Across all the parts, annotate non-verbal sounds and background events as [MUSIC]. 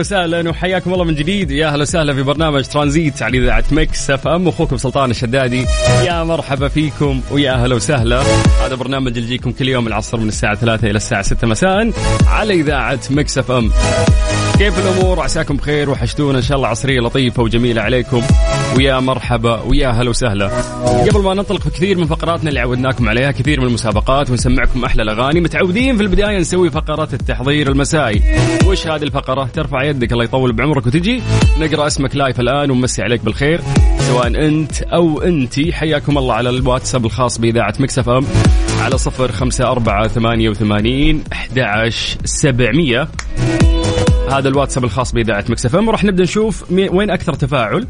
وسهلا وحياكم الله من جديد. يا أهلا وسهلا في برنامج ترانزيت على إذاعة Mix FM. أخوكم سلطان الشدادي. يا مرحبا فيكم ويا أهلا وسهلا. هذا برنامج يجيكم كل يوم العصر من الساعة 3 إلى الساعة 6 مساء على إذاعة Mix FM. كيف الأمور؟ عساكم بخير وحشتونا. إن شاء الله عصرية لطيفة وجميلة عليكم. ويا مرحبا ويا أهلا وسهلا. قبل ما ننطلق في كثير من فقراتنا اللي عودناكم عليها كثير من المسابقات ونسمعكم أحلى الأغاني. متعودين في البداية نسوي فقرات التحضير المسائي. وش هذه الفقرة؟ ترفع يدك الله يطول بعمرك وتجي. نقرأ اسمك live الآن ونمسي عليك بالخير. سواء أنت أو أنتي حياكم الله على الواتساب الخاص بإذاعة Mix FM. على صفر خمسة أربعة ثمانية وثمانين أحد عشر سبعمية. هذا الواتساب الخاص بإذاعة Mix FM. وراح نبدأ نشوف وين أكثر تفاعل.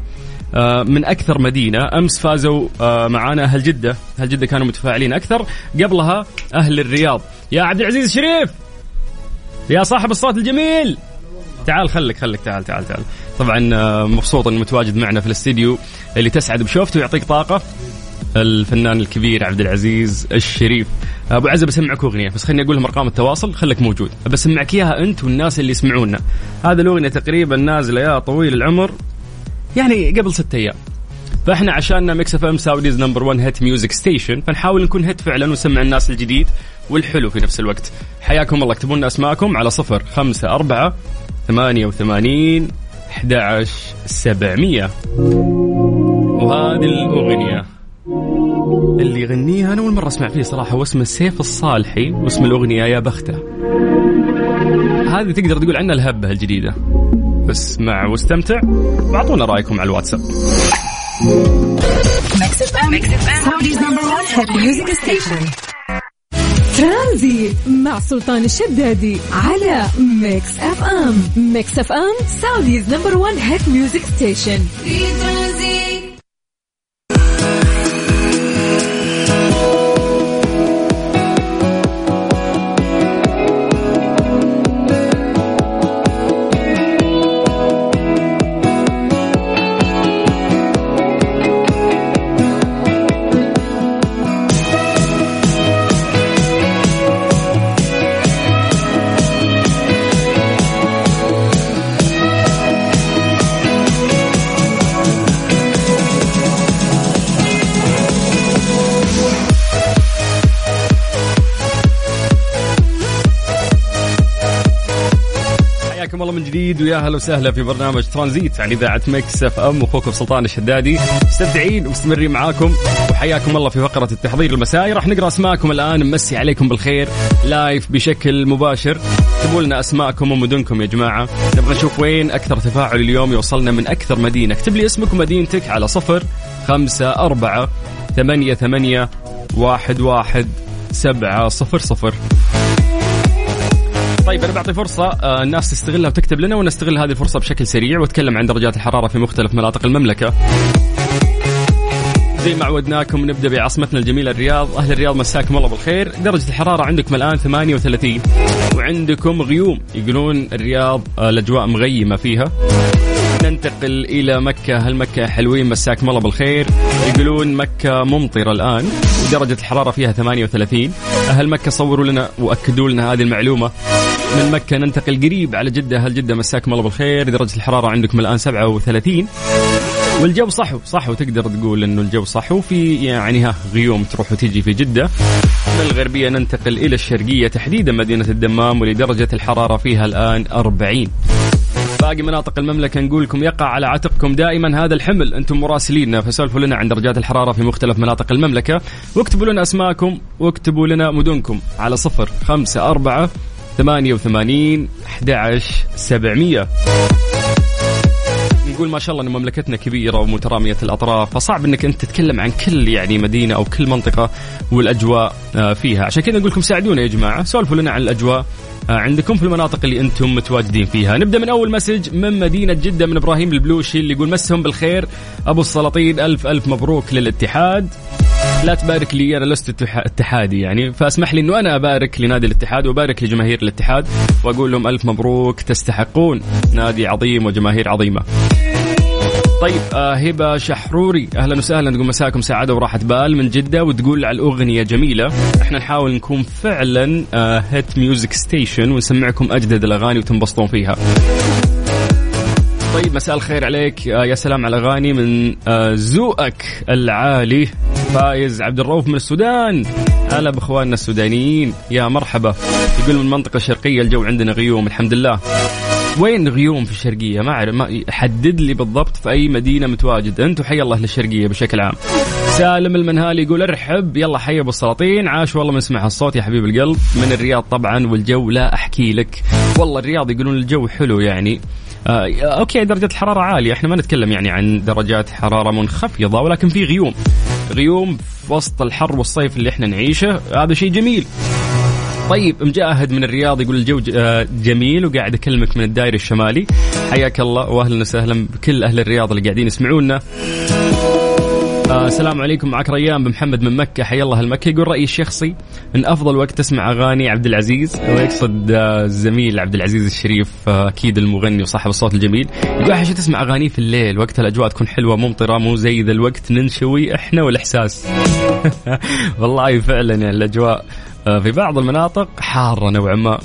آه، من أكثر مدينة. أمس فازوا آه، معانا أهل جدة. أهل جدة كانوا متفاعلين أكثر. قبلها أهل الرياض. يا عبد العزيز الشريف! يا صاحب الصوت الجميل! تعال خليك خليك تعال تعال تعال. طبعا آه، مبسوط انه متواجد معنا في الاستديو اللي تسعد بشوفته ويعطيك طاقة. الفنان الكبير عبد العزيز الشريف. أبو عزة بسمعك أغنية بس خليني أقول لهم أرقام التواصل خليك موجود. بسمعك إياها أنت والناس اللي يسمعونا. هذا الأغنية تقريبا نازلة يا طويل العمر يعني قبل ستة أيام. فإحنا عشاننا Mix FM Saudi's number 1 hit music station فنحاول نكون hit فعلا ونسمع الناس الجديد والحلو في نفس الوقت. حياكم الله اكتبوا لنا أسماءكم على صفر خمسة أربعة ثمانية وثمانين أحد عشر سبعمية. وهذه الأغنية. اللي يغنيها أنا أول مرة أسمع فيه صراحة واسمه سيف الصالحي واسم الأغنية يا بختة. هذه تقدر تقول عنها الهبة الجديدة. اسمع واستمتع واعطونا رأيكم على الواتساب. Saudi's number 1 hit music station ترانزيت مع سلطان الشدادي على Mix FM. Mix FM Saudi's number 1 hit music station في ترانزيت. جديد ويا هلا وسهلا في برنامج ترانزيت على إذاعة Mix FM. اخوكم سلطان الشدادي مستمتعين ومستمرين معاكم وحياكم الله في فقرة التحضير المسائي راح نقرأ أسماءكم الآن نمسي عليكم بالخير live بشكل مباشر. اكتبوا لنا أسماءكم ومدنكم يا جماعة؟ نبغى نشوف وين أكثر تفاعل اليوم يوصلنا من أكثر مدينة. اكتب لي اسمك ومدينتك على صفر خمسة أربعة ثمانية ثمانية واحد واحد سبعة صفر صفر. طيب أنا بعطي فرصة آه، الناس تستغلها وتكتب لنا ونستغل هذه الفرصة بشكل سريع وأتكلم عن درجات الحرارة في مختلف مناطق المملكة. زي ما عودناكم نبدأ بعاصمتنا الجميلة الرياض، أهل الرياض مساكم الله بالخير، درجة الحرارة عندكم الآن 38 وعندكم غيوم. يقولون الرياض آه، الأجواء مغيمة فيها. ننتقل إلى مكة، هل مكة حلوين؟ مساكم الله بالخير؟ يقولون مكة ممطرة الآن ودرجه الحرارة فيها 38 أهل مكة صوروا لنا وأكدوا لنا هذه المعلومة. من مكة ننتقل قريب على جدة. هل جدة مساكم الله بالخير؟ درجة الحرارة عندكم الآن 37 والجو صحو صحو. تقدر تقول إنه الجو صحو. في يعني ها غيوم تروح وتيجي في جدة. من الغربية ننتقل إلى الشرقية. تحديدا مدينة الدمام ولدرجة الحرارة فيها الآن 40 باقي مناطق المملكة نقول لكم يقع على عاتقكم دائما هذا الحمل. أنتم مراسليننا فسولفوا لنا عن درجات الحرارة في مختلف مناطق المملكة. واكتبوا لنا أسماءكم واكتبوا لنا مدنكم. على صفر خمسة أربعة ثمانية وثمانين أحد سبعمية. نقول ما شاء الله إن مملكتنا كبيرة ومترامية الأطراف فصعب إنك أنت تتكلم عن كل يعني مدينة أو كل منطقة والأجواء آه، فيها. عشان كذا نقول لكم ساعدونا يا جماعة سولفوا لنا عن الأجواء آه، عندكم في المناطق اللي أنتم متواجدين فيها. نبدأ من أول مسج من مدينة جدة من إبراهيم البلوشي اللي يقول مسهم بالخير. أبو السلاطين ألف ألف مبروك للاتحاد. لا تبارك لي أنا لست اتح- اتحادي يعني. فأسمح لي إنه أنا أبارك لنادي الاتحاد وأبارك لجماهير الاتحاد وأقول لهم ألف مبروك تستحقون نادي عظيم وجماهير عظيمة. طيب آه هبة شحروري أهلا وسهلا تقول مساكم سعادة وراحة بال من جدة وتقول على الأغنية جميلة. إحنا نحاول نكون فعلا آه hit music station ونسمعكم أجدد الأغاني وتنبسطون فيها. طيب مساء الخير عليك آه يا سلام على اغاني من آه العالي. فايز عبد الرؤوف من السودان. هلا بإخواننا السودانيين. يا مرحبا. يقول من المنطقة الشرقية الجو عندنا غيوم الحمد لله. وين غيوم في الشرقية؟ ما أعرف ما حدد لي بالضبط في أي مدينة متواجد، أنت وحي الله للشرقية بشكل عام. سالم المنهالي يقول ارحب. يلا حي أبو السلاطين. عاش والله من سمع الصوت يا حبيب القلب. من الرياض طبعا والجو لا أحكي لك. والله الرياض يقولون الجو حلو يعني. آه أوكي درجة الحرارة عالية. إحنا ما نتكلم يعني عن درجات حرارة منخفضة ولكن في غيوم. غيوم في وسط الحر والصيف اللي إحنا نعيشه. هذا شيء جميل. طيب مجاهد من الرياض يقول الجو آه، جميل وقاعد أكلمك من الدائري الشمالي. حياك الله واهلا وسهلا بكل أهل الرياض اللي قاعدين يسمعونا. آه السلام عليكم. معك ريان بن محمد من مكة. حيا الله المكة. يقول رأيي الشخصي أن أفضل وقت تسمع أغاني عبد العزيز ويقصد آه الزميل عبد العزيز الشريف آه أكيد المغني وصاحب الصوت الجميل. يقول أحيانا تسمع أغاني في الليل. وقت الأجواء تكون حلوة ممطرة مو زي ذا الوقت ننشوي إحنا والإحساس. [LAUGHS] والله فعلا يعني الأجواء آه في بعض المناطق حارة نوعا ما.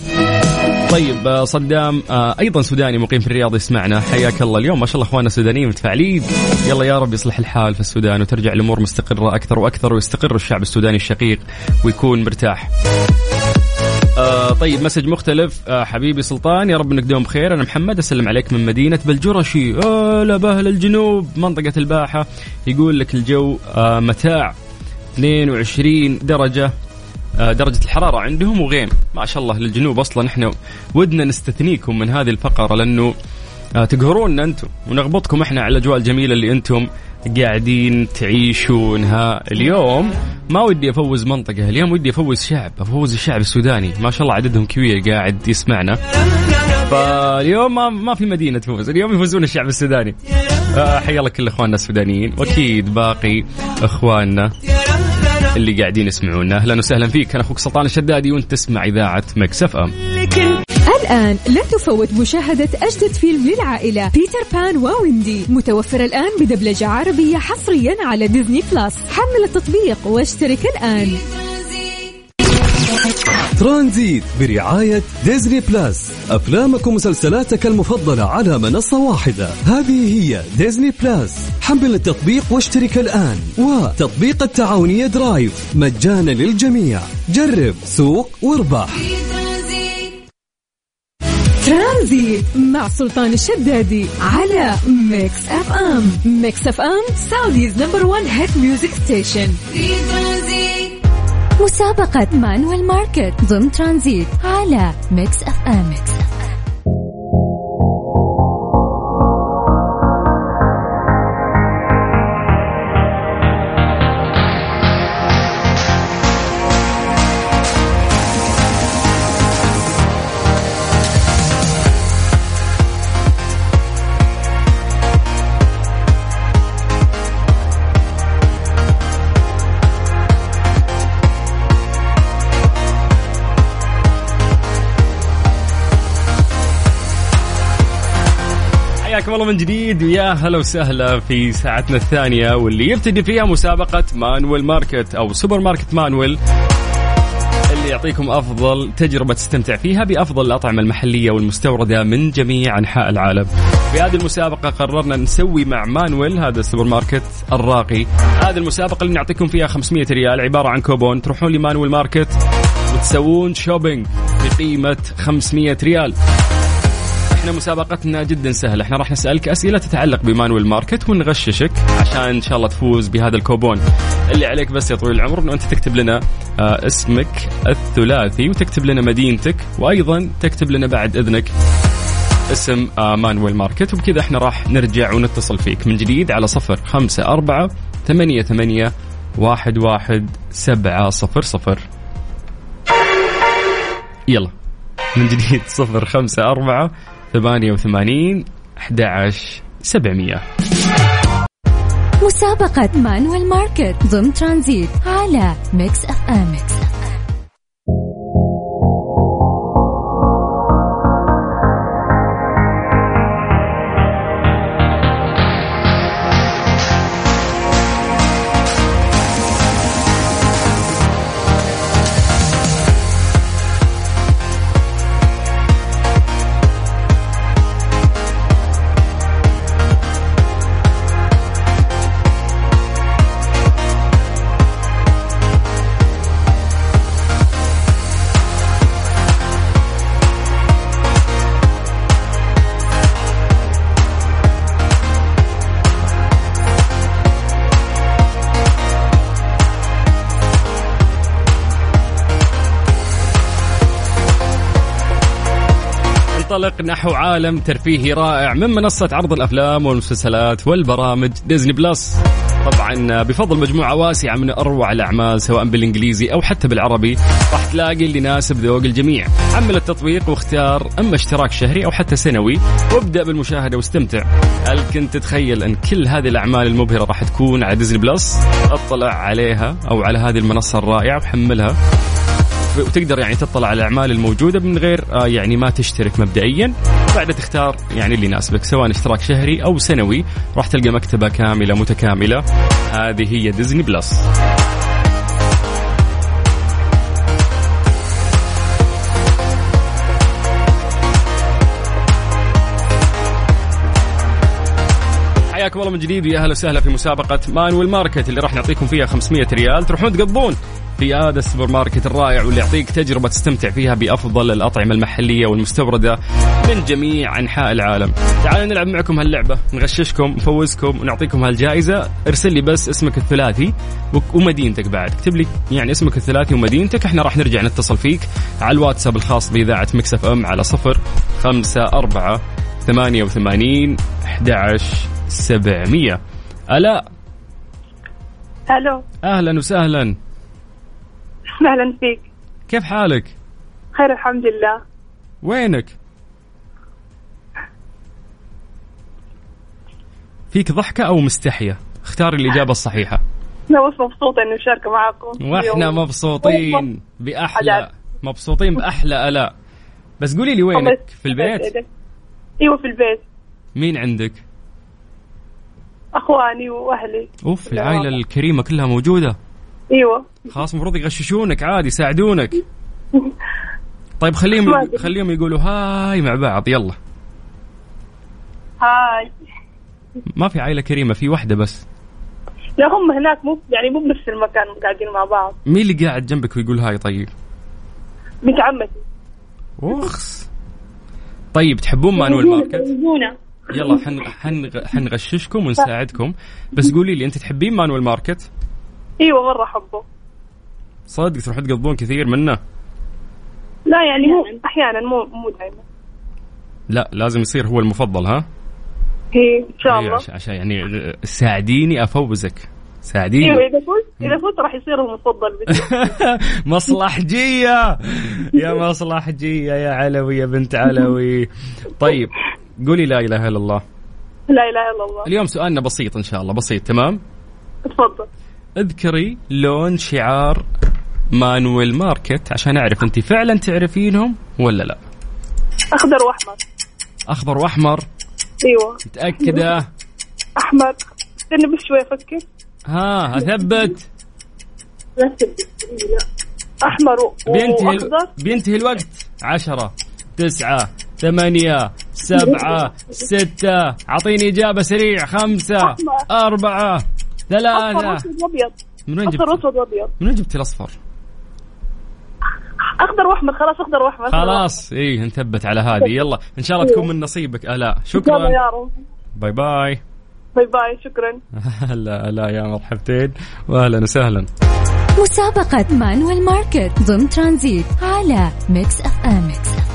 طيب آه، صدام آه، أيضا سوداني مقيم في الرياض يسمعنا. حياك الله. اليوم ما شاء الله أخواننا السودانيين متفاعلين. يلا يا رب يصلح الحال في السودان وترجع الأمور مستقرة أكثر وأكثر ويستقر الشعب السوداني الشقيق ويكون مرتاح. آه طيب مسج مختلف. آه حبيبي سلطان يا رب إنك دوم بخير. أنا محمد أسلم عليك من مدينة بلجرشي. آه لا بهل الجنوب. منطقة الباحة يقول لك الجو آه متاع. 22 درجة. درجة الحرارة عندهم وغيم. ما شاء الله للجنوب أصلا. إحنا ودنا نستثنيكم من هذه الفقرة لأنه آه، تقهروننا أنتم ونغبطكم إحنا على الأجواء الجميلة اللي أنتم قاعدين تعيشونها اليوم. ما ودي أفوز منطقة اليوم ودي أفوز شعب أفوز الشعب السوداني. ما شاء الله عددهم كبير قاعد يسمعنا. فاليوم ما, ما في مدينة تفوز اليوم يفوزون الشعب السوداني. آه، حيا الله كل إخواننا السودانيين وأكيد باقي إخواننا. اللي قاعدين يسمعونا. أهلا وسهلا فيك. أنا أخوك سلطان الشدادي وأنت تسمع إذاعة Mix FM. الآن لا تفوت مشاهدة أجدد فيلم للعائلة Peter Pan و Wendy. متوفر الآن بدبلجة عربية حصريا على Disney Plus. حمل التطبيق واشترك الآن. ترانزيت برعاية Disney Plus. أفلامك ومسلسلاتك المفضلة على منصة واحدة. هذه هي Disney Plus. حمل التطبيق واشترك الآن. وتطبيق التعاونية Drive. مجانا للجميع. جرب سوق واربح. ترانزيت مع سلطان الشدادي على Mix FM. Mix FM Saudi's number 1 hit music station. مسابقة Manuel Market ضمن ترانزيت على Mix FM. Mix F M حياكم الله من جديد ويا هلا وسهلا في ساعتنا الثانية واللي يبتدي فيها مسابقة Manuel Market أو سوبر ماركت Manuel اللي يعطيكم أفضل تجربة تستمتع فيها بأفضل الأطعمة المحلية والمستوردة من جميع أنحاء العالم. في هذه المسابقة قررنا نسوي مع Manuel هذا السوبر ماركت الراقي، هذه المسابقة اللي نعطيكم فيها 500 ريال عبارة عن كوبون تروحون ل Manuel Market وتسوون shopping بقيمة 500 ريال. إحنا مسابقتنا جدا سهلة. إحنا راح نسألك أسئلة تتعلق ب Manuel Market ونغششك عشان إن شاء الله تفوز بهذا الكوبون. اللي عليك بس يا طويل العمر إنه أنت تكتب لنا آه اسمك الثلاثي وتكتب لنا مدينتك وأيضا تكتب لنا بعد إذنك اسم آه Manuel Market. وبكذا إحنا راح نرجع ونتصل فيك. من جديد على صفر خمسة أربعة ثمانية ثمانية واحد واحد سبعة صفر صفر. يلا. من جديد صفر خمسة أربعة ثمانية وثمانين أحد عشر سبعمية. مسابقة Manuel Market ضمن ترانزيت على Mix FM. Mix F M ننطلق نحو عالم ترفيهي رائع من منصة عرض الأفلام والمسلسلات والبرامج Disney Plus. طبعا بفضل مجموعة واسعة من أروع الأعمال سواء بالإنجليزي أو حتى بالعربي راح تلاقي اللي يناسب ذوق الجميع. حمل التطبيق واختار أما اشتراك شهري أو حتى سنوي وابدأ بالمشاهدة واستمتع. هل كنت تتخيل أن كل هذه الأعمال المبهرة راح تكون على Disney Plus؟ اطلع عليها أو على هذه المنصة الرائعة وحملها. وتقدر يعني تطلع على الأعمال الموجودة من غير آه يعني ما تشترك مبدئيا. بعد تختار يعني اللي يناسبك سواء اشتراك شهري أو سنوي راح تلقى مكتبة كاملة متكاملة. هذه هي Disney Plus. حياكم الله من جديد. ويا أهلا وسهلا في مسابقة Manuel Market اللي راح نعطيكم فيها 500 ريال. تروحون تقضون. في هذا السوبر ماركت الرائع واللي يعطيك تجربة تستمتع فيها بأفضل الأطعمة المحلية والمستوردة من جميع أنحاء العالم. تعالوا نلعب معكم هاللعبة. نغششكم نفوزكم ونعطيكم هالجائزة. ارسل لي بس اسمك الثلاثي ومدينتك بعد. اكتب لي يعني اسمك الثلاثي ومدينتك إحنا راح نرجع نتصل فيك على الواتساب الخاص بإذاعة Mix FM على صفر خمسة أربعة ثمانية وثمانين أحد عشر سبعمية. ألا؟ ألو. أهلا وسهلا. أهلا فيك كيف حالك؟ خير الحمد لله وينك؟ فيك ضحكة أو مستحية؟ اختار الإجابة الصحيحة أنا بس مبسوطة إني مشاركه معاكم وإحنا اليوم. مبسوطين بأحلى. مبسوطين بأحلى ألاء بس قولي لي وينك؟ في البيت؟ أيوه في البيت مين عندك؟ أخواني وأهلي أوف العائلة الكريمة كلها موجودة إيوه. خلاص المفروض يغششونك عادي يساعدونك. [LAUGHS] طيب خليهم. خليهم يقولوا هاي مع بعض يلا. هاي. ما في عائلة كريمة في واحدة بس. لا هم هناك مو يعني مو بنفس المكان قاعدين مع بعض. مين اللي قاعد جنبك ويقول هاي؟ طيب. بنت عمتي. وخس طيب تحبون Manuel Market. يلا حن حن حنغششكم ونساعدكم. بس قولي لي أنت تحبين Manuel Market؟ إيوه مرة أحبه. صدق تروحون تقضون كثير منه؟ لا يعني مو أحيانا مو مو دائما لا لازم يصير هو المفضل ها؟ هي إن شاء أيوة، الله. عشان يعني ساعديني أفوزك. ساعديني. إيوه إذا فزت إذا فزت راح يصير المفضل. [LAUGHS] مصلحجية. يا مصلحجية يا علوي يا بنت علوي. طيب قولي لا إله إلا الله. لا إله إلا الله. اليوم سؤالنا بسيط إن شاء الله بسيط تمام؟ تفضل. اذكري لون شعار مانويل ماركت عشان أعرف انت فعلا تعرفينهم ولا لا. أخضر وأحمر. أخضر وأحمر؟ أيوه. متأكدة؟ أحمر. استني بس شوي أفكر ها أثبت. لا احمر بينتهي وأخضر. بينتهي الوقت. عشرة تسعة ثمانية سبعة ستة. أعطيني إجابة سريع. خمسة أربعة أصفر ثلاثة اسود وأبيض. من وين أصفر جبت اسود وأبيض. من وين جبت الأصفر؟ أخضر وأحمر خلاص أخضر وأحمر. خلاص إيه نثبت على هذه. يلا إن شاء الله تكون من نصيبك. وأحمر. يلا شكرا. يا رب. باي باي. باي باي شكرا. [LAUGHS] هلا هلا يا مرحبتين. واهلا وسهلا. مسابقة Manuel Market ضمن ترانزيت على Mix FM.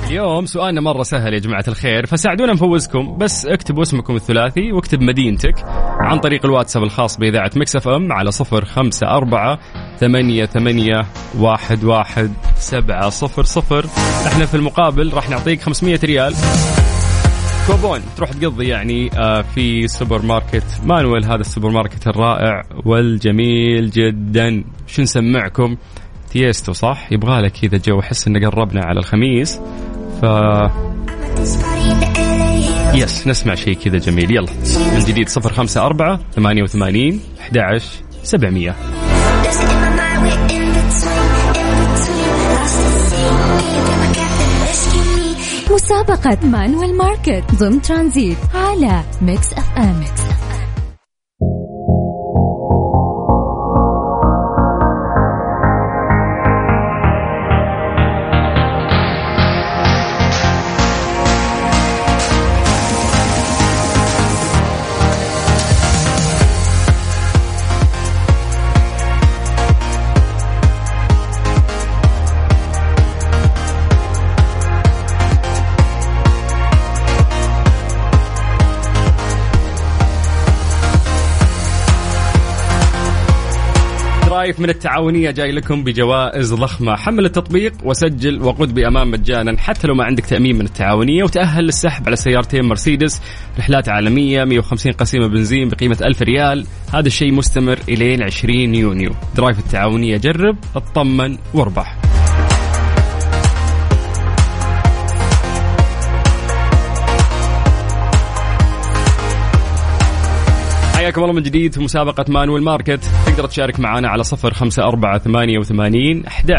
اليوم سؤالنا مرة سهل يا جماعة الخير. فساعدونا نفوزكم. بس اكتبوا اسمكم الثلاثي واكتب مدينتك عن طريق الواتساب الخاص بإذاعة Mix FM على صفر خمسة أربعة ثمانية ثمانية واحد واحد سبعة صفر صفر. إحنا في المقابل راح نعطيك 500 ريال. كوبون تروح تقضي يعني آه، في سوبر ماركت. Manuel هذا السوبر ماركت الرائع والجميل جدا. شو نسمعكم؟ Tiësto صح؟ يبغى لك كذا جو أحس انه قربنا على الخميس. فبس نسمع شيء كذا جميل. يلا. من جديد 054 88 11 700 مسابقة مانويل ماركت ضمن ترانزيت على ميكس اف ام Drive من التعاونية جاي لكم بجوائز ضخمة. حمل التطبيق وسجل وقود بأمان مجانا. حتى لو ما عندك تأمين من التعاونية وتأهل للسحب على سيارتين مرسيدس. رحلات عالمية 150 قسيمة بنزين بقيمة 1000 ريال. هذا الشيء مستمر إلين 20 يونيو. Drive التعاونية جرب اطمن واربح. حياكم الله من جديد في مسابقة Manuel Market. تقدر تشارك معنا على صفر خمسة أربعة ثمانية وثمانين أحد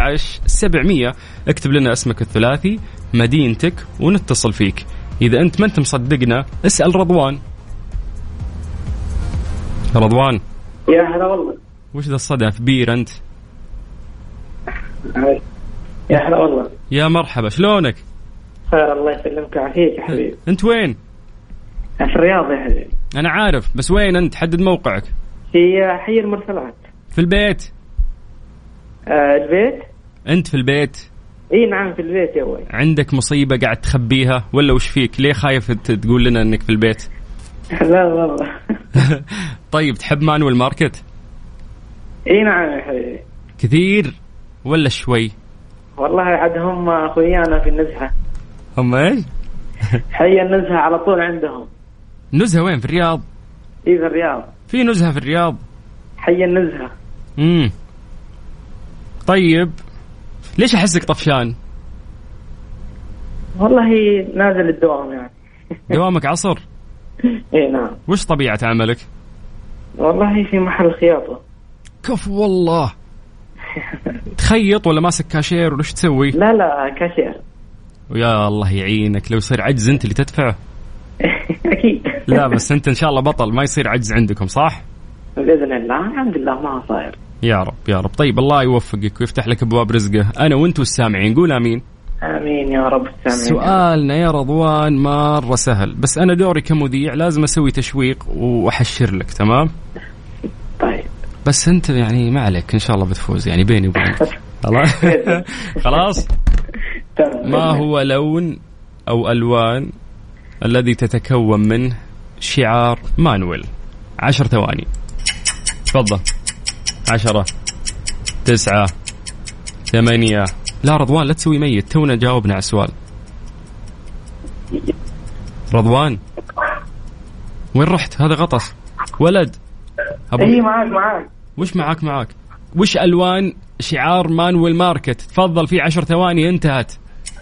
سبعمية. اكتب لنا اسمك الثلاثي مدينتك ونتصل فيك. إذا أنت ما أنت مصدقنا اسأل رضوان. رضوان. يا هلا والله. وش ذا الصدى في بير أنت. يا هلا والله. يا مرحبا شلونك؟ خير الله يسلمك ويعافيك يا حبيبي. أنت وين؟ في الرياض يا حبيبي. أنا عارف بس وين أنت؟ حدد موقعك. في حي المرسلات. في البيت؟ آه البيت؟ أنت في البيت؟ إي نعم في البيت يا ولد عندك مصيبة قاعد تخبيها ولا وش فيك؟ ليه خايف تقول لنا أنك في البيت؟ [LAUGHS] لا والله. [LAUGHS] طيب تحب Manuel Market؟ إي نعم يا حبيبي. كثير ولا شوي؟ والله عاد هم أخويانا في النزهة. هم إيش؟ حي النزهة على طول عندهم. نزهة وين؟ في الرياض؟ إي في الرياض. في نزهة في الرياض. حي النزهة. امم طيب ليش أحسك طفشان؟ والله نازل الدوام يعني. [LAUGHS] دوامك عصر؟ اي نعم. وش طبيعة عملك؟ والله في محل خياطة. كفو والله. [LAUGHS] تخيط ولا ماسك كاشير ولا تسوي؟ لا لا كاشير. ويا الله يعينك لو يصير عجز أنت اللي تدفعه. [LAUGHS] أكيد. لا بس أنت إن شاء الله بطل ما يصير عجز عندكم صح؟ بإذن الله الحمد لله ما صاير. يا رب يا رب. طيب الله يوفقك ويفتح لك أبواب رزقه. أنا وانت والسامعين قول آمين. آمين يا رب السامعين. سؤالنا يا رضوان مرة سهل بس أنا دوري كمذيع لازم أسوي تشويق وأحشر لك تمام؟ طيب. بس أنت يعني ما عليك إن شاء الله بتفوز يعني بيني وبينك. [LAUGHS] خلاص. ما هو لون أو ألوان الذي تتكون منه شعار مانويل. عشر ثواني. تفضل. عشرة تسعة ثمانية. لا رضوان لا تسوي ميت. تونا جاوبنا على السؤال. رضوان وين رحت؟ هذا غطس. ولد أبو اي معاك معاك. وش معاك معاك؟ وش ألوان شعار Manuel Market؟ تفضل في عشر ثواني انتهت.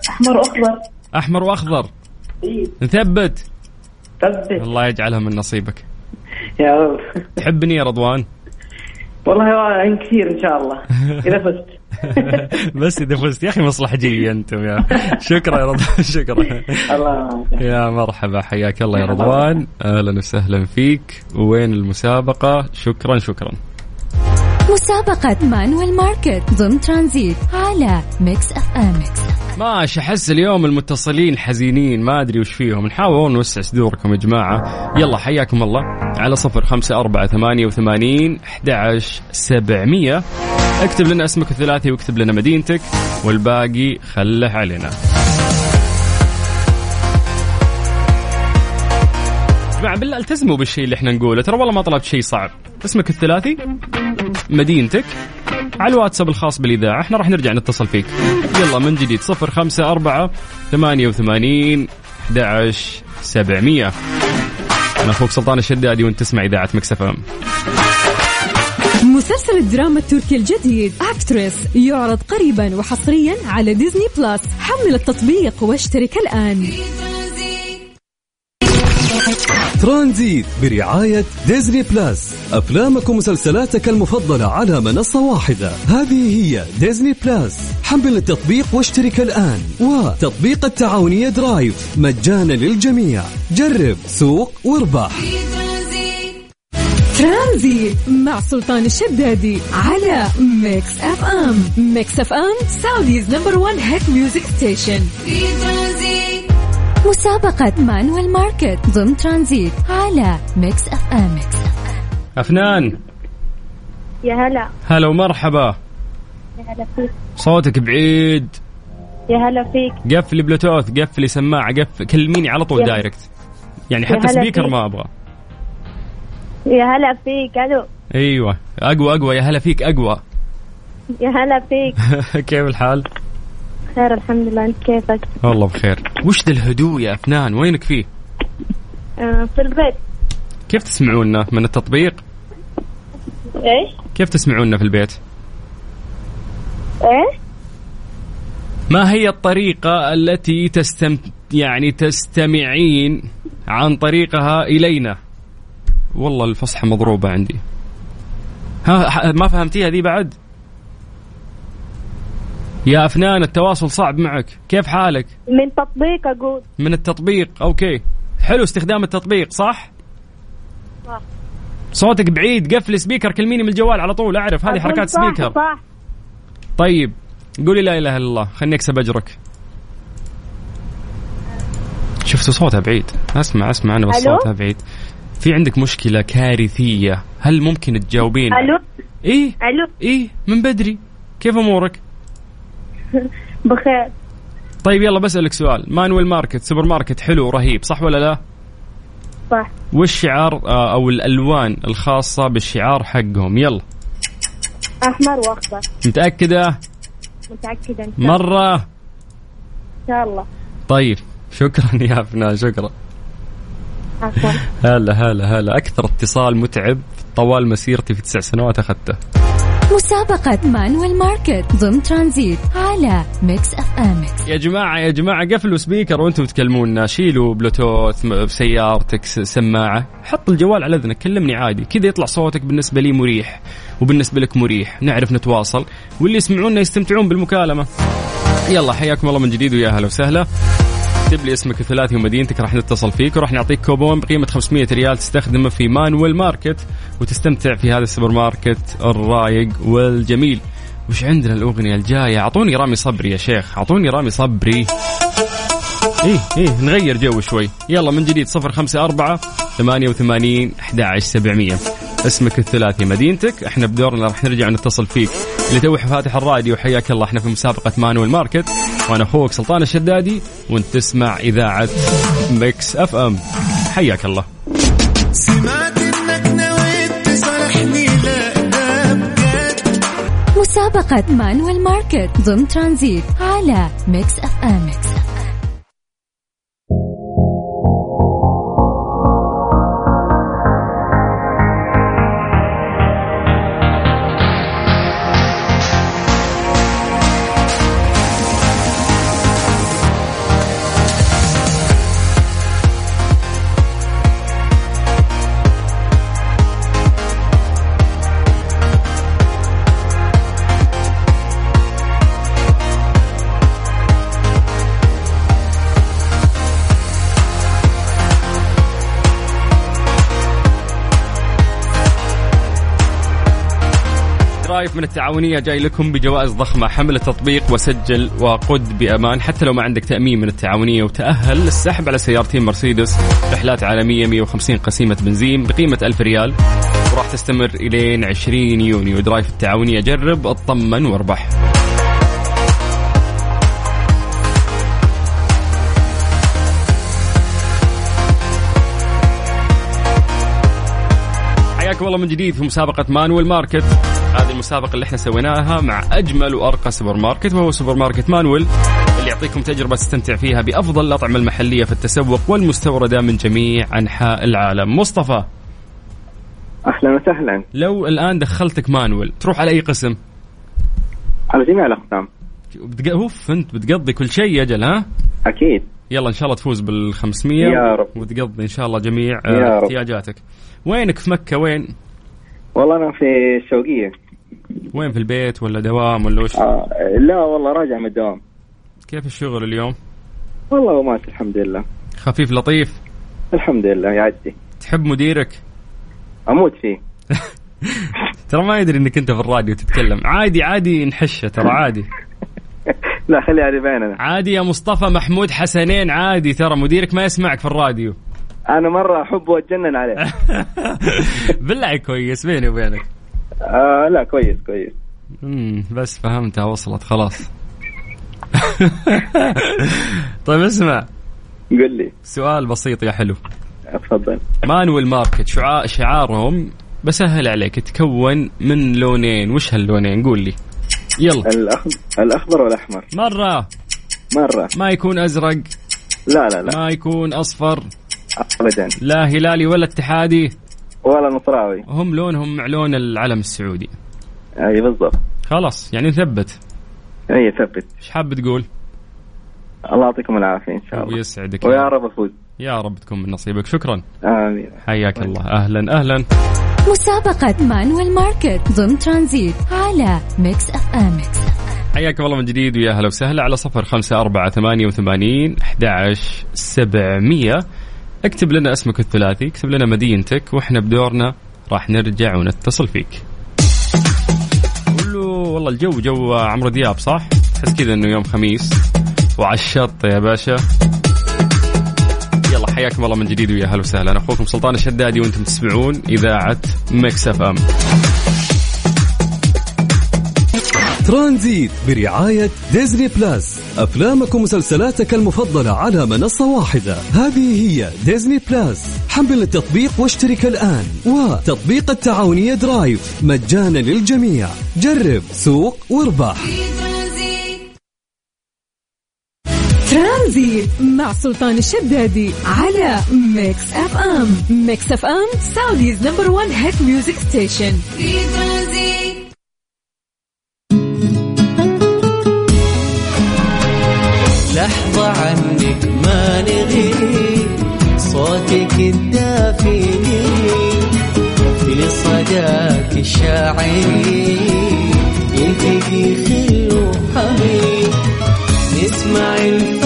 أحمر وأخضر. أحمر وأخضر. اي نثبت. ثبت. الله يجعلها من نصيبك. [LAUGHS] يا رب. تحبني يا رضوان؟ والله ان كثير إن شاء الله. إذا فزت. [LAUGHS] بس إذا فزت. يا أخي مصلحجيه أنتم يا. شكرا يا رضوان. [LAUGHS] شكرا. الله يا مرحبا. حياك الله يا رضوان. أهلا وسهلا فيك. وين المسابقة؟ شكرا شكرا. مسابقة Manuel Market ضمن ترانزيت على Mix FM. ماشي أحس اليوم المتصلين حزينين ما أدري وش فيهم. نحاول نوسع صدوركم يا جماعة. يلا حياكم الله. على صفر خمسة أربعة ثمانية وثمانين أحد سبعمية. اكتب لنا اسمك الثلاثي واكتب لنا مدينتك والباقي خله علينا. جماعة بالله التزموا بالشيء اللي إحنا نقوله. ترى والله ما طلبت شيء صعب. اسمك الثلاثي؟ مدينتك على الواتساب الخاص بالإذاعة. إحنا راح نرجع نتصل فيك. يلا من جديد صفر خمسة أربعة ثمانية وثمانين سبعمية. أنا أخوك سلطان الشدادي وأنت تسمع إذاعة Mix FM. مسلسل الدراما التركي الجديد Actress يعرض قريبا وحصريا على Disney Plus حمل التطبيق واشترك الآن. ترانزيت برعاية Disney Plus. أفلامك ومسلسلاتك المفضلة على منصة واحدة. هذه هي Disney Plus. حمل التطبيق واشترك الآن. وتطبيق التعاونية Drive. مجانا للجميع. جرب سوق واربح. ترانزيت مع سلطان الشدادي على Mix FM. Mix FM Saudi's number 1 hit music station. مسابقة مانويل ماركت ضمن ترانزيت على ميكس اف ام أفنان. يا هلا. هلا ومرحبا. يا هلا فيك. صوتك بعيد. يا هلا فيك. قفلي بلوتوث قفلي سماعة قفل كلميني على طول direct. يعني حتى speaker فيك. ما أبغى. يا هلا فيك ألو. أيوه. أقوى أقوى. يا هلا فيك أقوى. يا هلا فيك. [LAUGHS] كيف الحال؟ خير الحمد لله أنت كيفك؟ والله بخير وش ذا الهدوء يا أفنان وينك فيه؟ آه في البيت كيف تسمعونا من التطبيق؟ إيش؟ كيف تسمعونا في البيت؟ إيه؟ ما هي الطريقة التي تستم يعني تستمعين عن طريقها إلينا؟ والله الفصحى مضروبة عندي. ها ما فهمتيها ذي بعد؟ يا أفنان التواصل صعب معك، كيف حالك؟ من تطبيق أقول. من التطبيق okay. حلو استخدام التطبيق صح؟ صح. صوتك بعيد قفل speaker كلميني من الجوال على طول أعرف. هذه أقول حركات صح speaker. صح. طيب قولي لا إله إلا الله خلني أكسب أجرك. شفتوا صوتها بعيد؟ أسمع أسمع أنا بس؟ صوتها بعيد. في عندك مشكلة كارثية. هل ممكن تجاوبين ألو؟ إيه؟ ألو؟ إيه؟ من بدري. كيف أمورك؟ [LAUGHS] بخير. طيب يلا بسألك سؤال. Manuel Market سوبر ماركت حلو ورهيب صح ولا لا؟ صح. والشعار آه، أو الألوان الخاصة بالشعار حقهم؟ يلا. أحمر وأخضر. متأكدة؟ متأكدة إن شاء, مرة؟ إن شاء الله. طيب شكرا يا أفنان شكرا. عفوا. هلا هلا هلا. أكثر اتصال متعب طوال مسيرتي في تسع سنوات أخذته. مسابقة Manuel Market ضمن ترانزيت على Mix FM يا جماعة يا جماعة قفلوا speaker وأنتم تكلمونا شيلوا بلوتوث بسيارتك س- سماعة. حط الجوال على أذنك كلمني عادي. كذا يطلع صوتك بالنسبة لي مريح وبالنسبة لك مريح. نعرف نتواصل. واللي يسمعونا يستمتعون بالمكالمة. يلا حياكم الله من جديد ويا هلا وسهلا. اكتب لي اسمك الثلاثي ومدينتك راح نتصل فيك وراح نعطيك كوبون بقيمة 500 ريال تستخدمه في Manuel Market وتستمتع في هذا السوبر ماركت الرايق والجميل. وش عندنا الأغنية الجاية؟ أعطوني رامي صبري يا شيخ. أعطوني رامي صبري. إيه إيه نغير جو شوي. يلا من جديد صفر خمسة أربعة ثمانية وثمانين أحد سبعمية. اسمك الثلاثي مدينتك إحنا بدورنا راح نرجع نتصل فيك. اللي توي فاتح الراديو حياك الله. إحنا في مسابقة Manuel Market. وأنا أخوك سلطان الشدادي وأنت تسمع إذاعة Mix FM. حياك الله. سمعت إنك نويت تصالحني لا مسابقة Manuel Market ضمن ترانزيت على Mix FM. Drive من التعاونية جاي لكم بجوائز ضخمة. حمل التطبيق وسجل وقد بأمان. حتى لو ما عندك تأمين من التعاونية وتأهل للسحب على سيارتين مرسيدس. رحلات عالمية 150 قسيمة بنزين بقيمة 1000 ريال. وراح تستمر إلين 20 يونيو. Drive التعاونية جرب اطمن واربح. حياكم الله من جديد في مسابقة Manuel Market. هذه المسابقة اللي إحنا سويناها مع أجمل وأرقى سوبر ماركت وهو سوبر ماركت Manuel اللي يعطيكم تجربة تستمتع فيها بأفضل الأطعمة المحلية في التسوق والمستوردة من جميع أنحاء العالم. مصطفى. أهلا وسهلا. لو الآن دخلتك Manuel تروح على أي قسم؟ على جميع الأقسام. بتق... أوف أنت بتقضي كل شيء أجل ها؟ أكيد. يلا إن شاء الله تفوز بال 500 يا رب. وتقضي إن شاء الله جميع آه،. احتياجاتك. وينك في مكة؟ وين؟ والله أنا في الشوقيه وين في البيت ولا دوام ولا وش؟ آه لا والله راجع من الدوام. كيف الشغل اليوم؟ والله ماشي الحمد لله. خفيف لطيف؟ الحمد لله يعدي تحب مديرك؟ أموت فيه. [LAUGHS] ترى ما يدري إنك أنت في الراديو تتكلم. عادي عادي نحشه ترى عادي. [LAUGHS] لا خليها على بيننا. عادي يا مصطفى محمود حسنين عادي. ترى مديرك ما يسمعك في الراديو. أنا مرة أحب وأتجنن عليه. [LAUGHS] بالله كويس. بيني وبينك. آه لا كويس كويس. امم بس فهمتها وصلت خلاص. [LAUGHS] طيب اسمع. قل لي. سؤال بسيط يا حلو. اتفضل مانويل ماركت شعار شعارهم بسهل عليك. يتكون من لونين. وش هاللونين؟ قول لي. يلا. الأخضر, الأخضر والأحمر. مرة. مرة. ما يكون أزرق؟ لا لا لا. ما يكون أصفر؟ ابدا. لا هلالي ولا اتحادي. ولا نصراوي. هم لونهم مع لون العلم السعودي. أي بالضبط. خلاص يعني نثبت أي ثبت. إيش حاب تقول؟ الله يعطيكم العافية إن شاء الله. ويسعدك ويا رب افوز يا رب تكون من نصيبك. شكرا. آمين. حياك الله. أهلا أهلا. مسابقة Manuel Market ضمن ترانزيت على Mix FM. حياكم الله من جديد ويا هلا وسهلا. على صفر خمسة أربعة ثمانية وثمانين أحد سبعمية. اكتب لنا اسمك الثلاثي اكتب لنا مدينتك وإحنا بدورنا راح نرجع ونتصل فيك. قول له والله الجو جو عمرو دياب صح؟ تحس كذا إنه يوم خميس. وعلى الشط يا باشا. يلا حياكم الله من جديد ويا هلا وسهلا. أنا أخوكم سلطان الشدادي وأنتم تسمعون إذاعة Mix FM. ترانزيت برعاية Disney Plus. أفلامك ومسلسلاتك المفضلة على منصة واحدة. هذه هي Disney Plus. حمل التطبيق واشترك الآن. وتطبيق التعاونية Drive. مجانا للجميع. جرب سوق واربح. ترانزيت مع سلطان الشدادي على Mix FM. Mix FM Saudi's number 1 hit music station. في ترانزيت. لحظة عنك ما نغيب صوتك الدافئ في صداك الشاعري يلتقي خل وحبيب نسمع الفن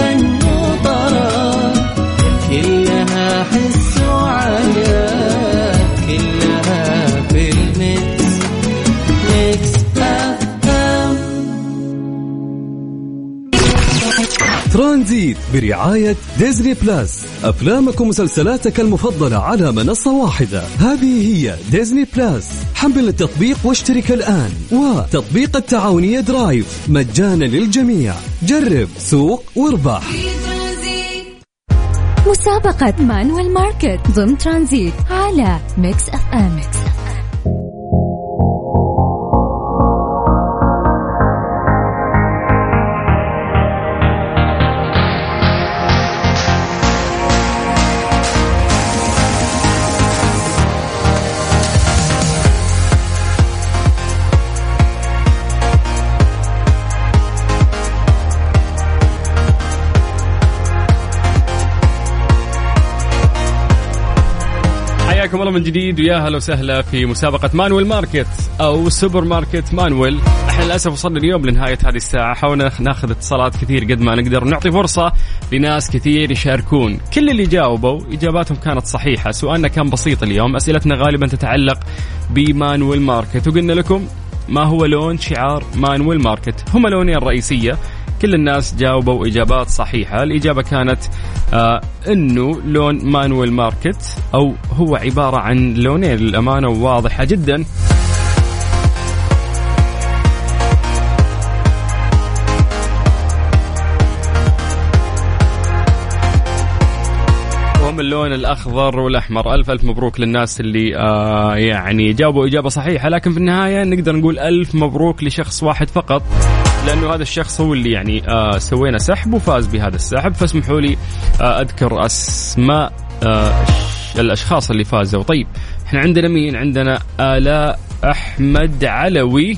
ترانزيت برعاية Disney Plus. أفلامك ومسلسلاتك المفضلة على منصة واحدة. هذه هي Disney Plus. حمل التطبيق واشترك الآن. وتطبيق التعاونية Drive. مجانا للجميع. جرب سوق واربح. مسابقة Manuel Market ضمن ترانزيت على Mix FM. حياكم الله من جديد ويا هلا وسهلا في مسابقة Manuel Market أو سوبر ماركت Manuel. إحنا للأسف وصلنا اليوم لنهاية هذه الساعة. حاولنا ناخذ اتصالات كثير قد ما نقدر ونعطي فرصة لناس كثير يشاركون. كل اللي جاوبوا إجاباتهم كانت صحيحة. سؤالنا كان بسيط اليوم أسئلتنا غالبا تتعلق ب Manuel Market. وقلنا لكم ما هو لون شعار Manuel Market؟ هما لونين رئيسية. كل الناس جاوبوا إجابات صحيحة. الإجابة كانت آه أنه لون مانويل ماركت أو هو عبارة عن لونين للأمانة واضحة جدا. اللون الأخضر والأحمر. ألف ألف مبروك للناس اللي آه يعني جاوبوا إجابة صحيحة. لكن في النهاية نقدر نقول ألف مبروك لشخص واحد فقط. لأنه هذا الشخص هو اللي يعني آه سوينا سحب وفاز بهذا السحب. فاسمحوا لي آه أذكر أسماء آه الأشخاص اللي فازوا. طيب إحنا عندنا مين؟ عندنا آلاء أحمد علوي.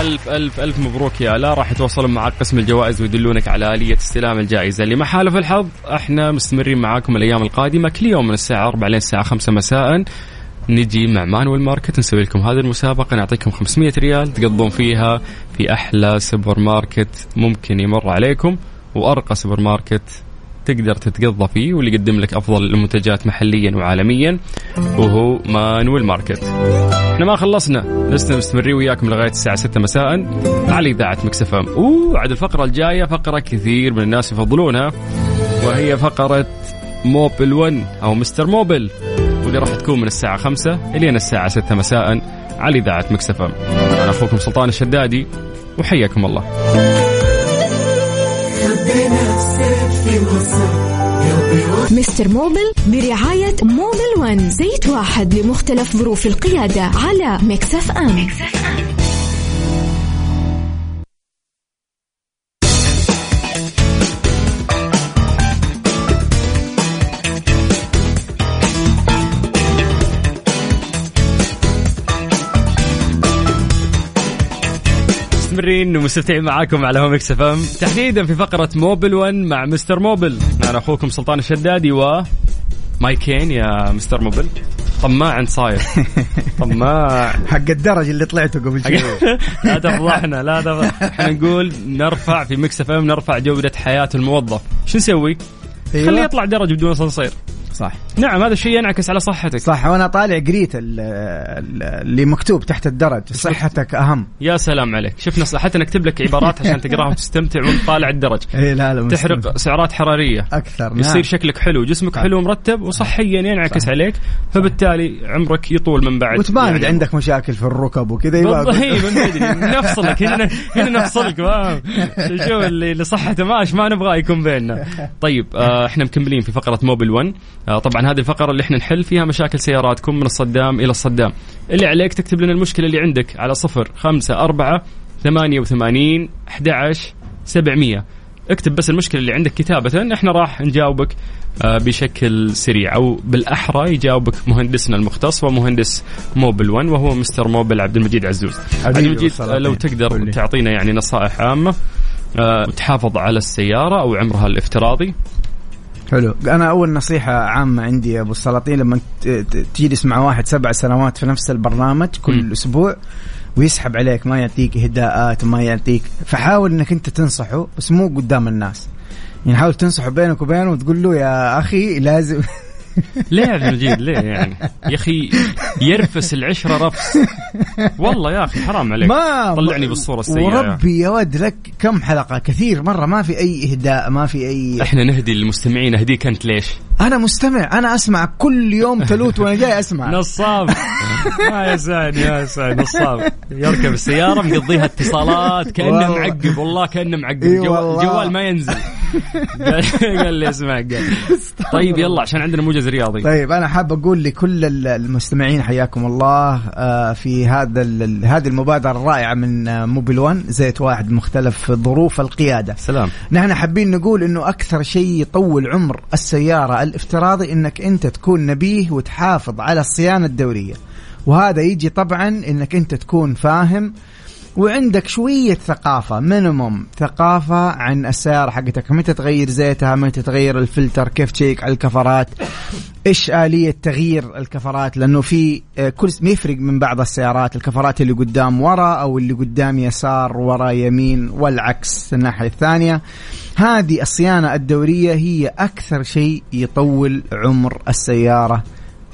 ألف ألف ألف مبروك يا آلاء. راح يتواصلون معك قسم الجوائز ويدلونك على آلية استلام الجائزة. اللي ما حالف الحظ إحنا مستمرين معاكم الأيام القادمة كل يوم من الساعة 4 لين الساعة 5 مساء. نجي مع Manuel Market نسوي لكم هذه المسابقة نعطيكم 500 ريال تقضون فيها في أحلى سوبر ماركت ممكن يمر عليكم وأرقى سوبر ماركت تقدر تتقضى فيه واللي يقدم لك أفضل المنتجات محليا وعالميا وهو Manuel Market. إحنا ما خلصنا لسه مستمرين وياكم لغاية الساعة 6 مساء على إذاعة Mix FM. أوه عاد الفقرة الجاية فقرة كثير من الناس يفضلونها وهي فقرة Mobil 1 أو Mister Mobil واللي راح تكون من الساعة 5 الين الساعة 6 مساء على إذاعة Mix FM. أنا أخوكم سلطان الشدادي وحياكم الله. Mister Mobil برعاية Mobil One زيت واحد لمختلف ظروف القيادة على Mix FM مستمرين ومستمتعين معاكم على Mix FM. تحديدا في فقرة Mobil 1 مع Mister Mobil. أنا أخوكم سلطان الشدادي و مايكين يا Mister Mobil. طماع انت صاير. [LAUGHS] طماع. حق الدرج اللي طلعته قبل شوي. [LAUGHS] لا تفضحنا لا تفضح إحنا نقول نرفع في Mix FM نرفع جودة حياة الموظف. شو نسوي؟ أيوة. خليه يطلع درج بدون اسانسير صح. نعم هذا الشيء ينعكس على صحتك. صح وأنا طالع قريت ال- ال- اللي مكتوب تحت الدرج صحتك أهم. يا سلام عليك. شفنا حتى نكتب لك عبارات عشان تقراها وتستمتع وانت طالع الدرج. [LAUGHS] اي لا لا تحرق مستمتع. سعرات حرارية. أكثر نعم. يصير شكلك حلو جسمك حلو مرتب وصحيا ينعكس عليك فبالتالي عمرك يطول من بعد. وتبان يعني. عندك مشاكل في الركب وكذا من بدري نفصلك هنا هنا نفصلك فاهم شو اللي صحته ماش ما نبغاه يكون بيننا. طيب آه إحنا مكملين في فقرة موبل 1 آه طبعا هذه الفقرة اللي إحنا نحل فيها مشاكل سياراتكم من الصدام إلى الصدام. اللي عليك تكتب لنا المشكلة اللي عندك على صفر خمسة أربعة ثمانية وثمانين أحد عشر سبعمية. اكتب بس المشكلة اللي عندك كتابة إحنا راح نجاوبك آه، بشكل سريع. أو بالأحرى يجاوبك مهندسنا المختص ومهندس موبل 1 وهو مستر موبل عبد المجيد عزوز. عبد المجيد. آه، لو تقدر قل لي. تعطينا يعني نصائح عامة آه، تحافظ على السيارة أو عمرها الافتراضي. حلو أنا أول نصيحة عامة عندي يا أبو السلاطين لما تجلس مع واحد سبع سنوات في نفس البرنامج كل مم. أسبوع ويسحب عليك ما يعطيك هداءات ما يعطيك فحاول إنك أنت تنصحه بس مو قدام الناس يعني حاول تنصحه بينك وبينه وتقول له يا أخي لازم [LAUGHS] ليه يا عبد المجيد ليه يعني. يا أخي يرفس العشرة رفس. والله يا أخي حرام عليك. ما طلعني بالصورة السيئة. وربي يا ود لك كم حلقة. كثير. مرة ما في أي إهداء ما في اي إحنا نهدي للمستمعين. أهديك أنت ليش؟ أنا مستمع. أنا أسمع كل يوم تلوت وأنا جاي أسمع. نصاب. ما يسعد يا سعد نصاب. يركب السيارة مقضيها اتصالات كأنه. معقب. والله كأنه معقب. إي جوال, والله. جوال ما ينزل. قال لي اسمع قال. طيب يلا عشان عندنا موجز رياضي. طيب أنا حاب أقول لكل ال- المستمعين حياكم الله آه، في هذا هذه المبادرة الرائعة من آه، موبيل 1 زيت واحد مختلف ظروف القيادة. سلام. نحن حابين نقول إنه أكثر شيء يطول عمر السيارة الافتراضي إنك أنت تكون نبيه وتحافظ على الصيانة الدورية. وهذا يجي طبعا إنك أنت تكون فاهم وعندك شوية ثقافة minimum ثقافة عن السيارة حقتك. متى تغير زيتها؟ متى تغير الفلتر؟ كيف تشيك على الكفرات؟ إيش آلية تغيير الكفرات؟ لأنه في آه، كل يفرق من بعض السيارات الكفرات اللي قدام ورا أو اللي قدام يسار ورا يمين والعكس الناحية الثانية. هذه الصيانة الدورية هي أكثر شيء يطول عمر السيارة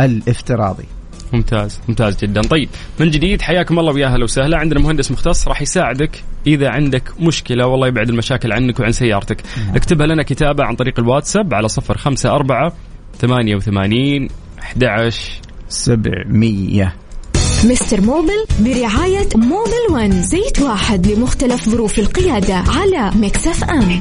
الافتراضي. ممتاز ممتاز جدا. طيب من جديد حياكم الله ويا أهلا وسهلا. عندنا مهندس مختص راح يساعدك إذا عندك مشكلة والله يبعد المشاكل عنك وعن سيارتك. اكتبها لنا كتابة عن طريق الواتساب على صفر خمسة أربعة ثمانية وثمانين أحد عشر 700 Mister Mobil برعاية Mobil One زيت واحد لمختلف ظروف القيادة على Mix FM.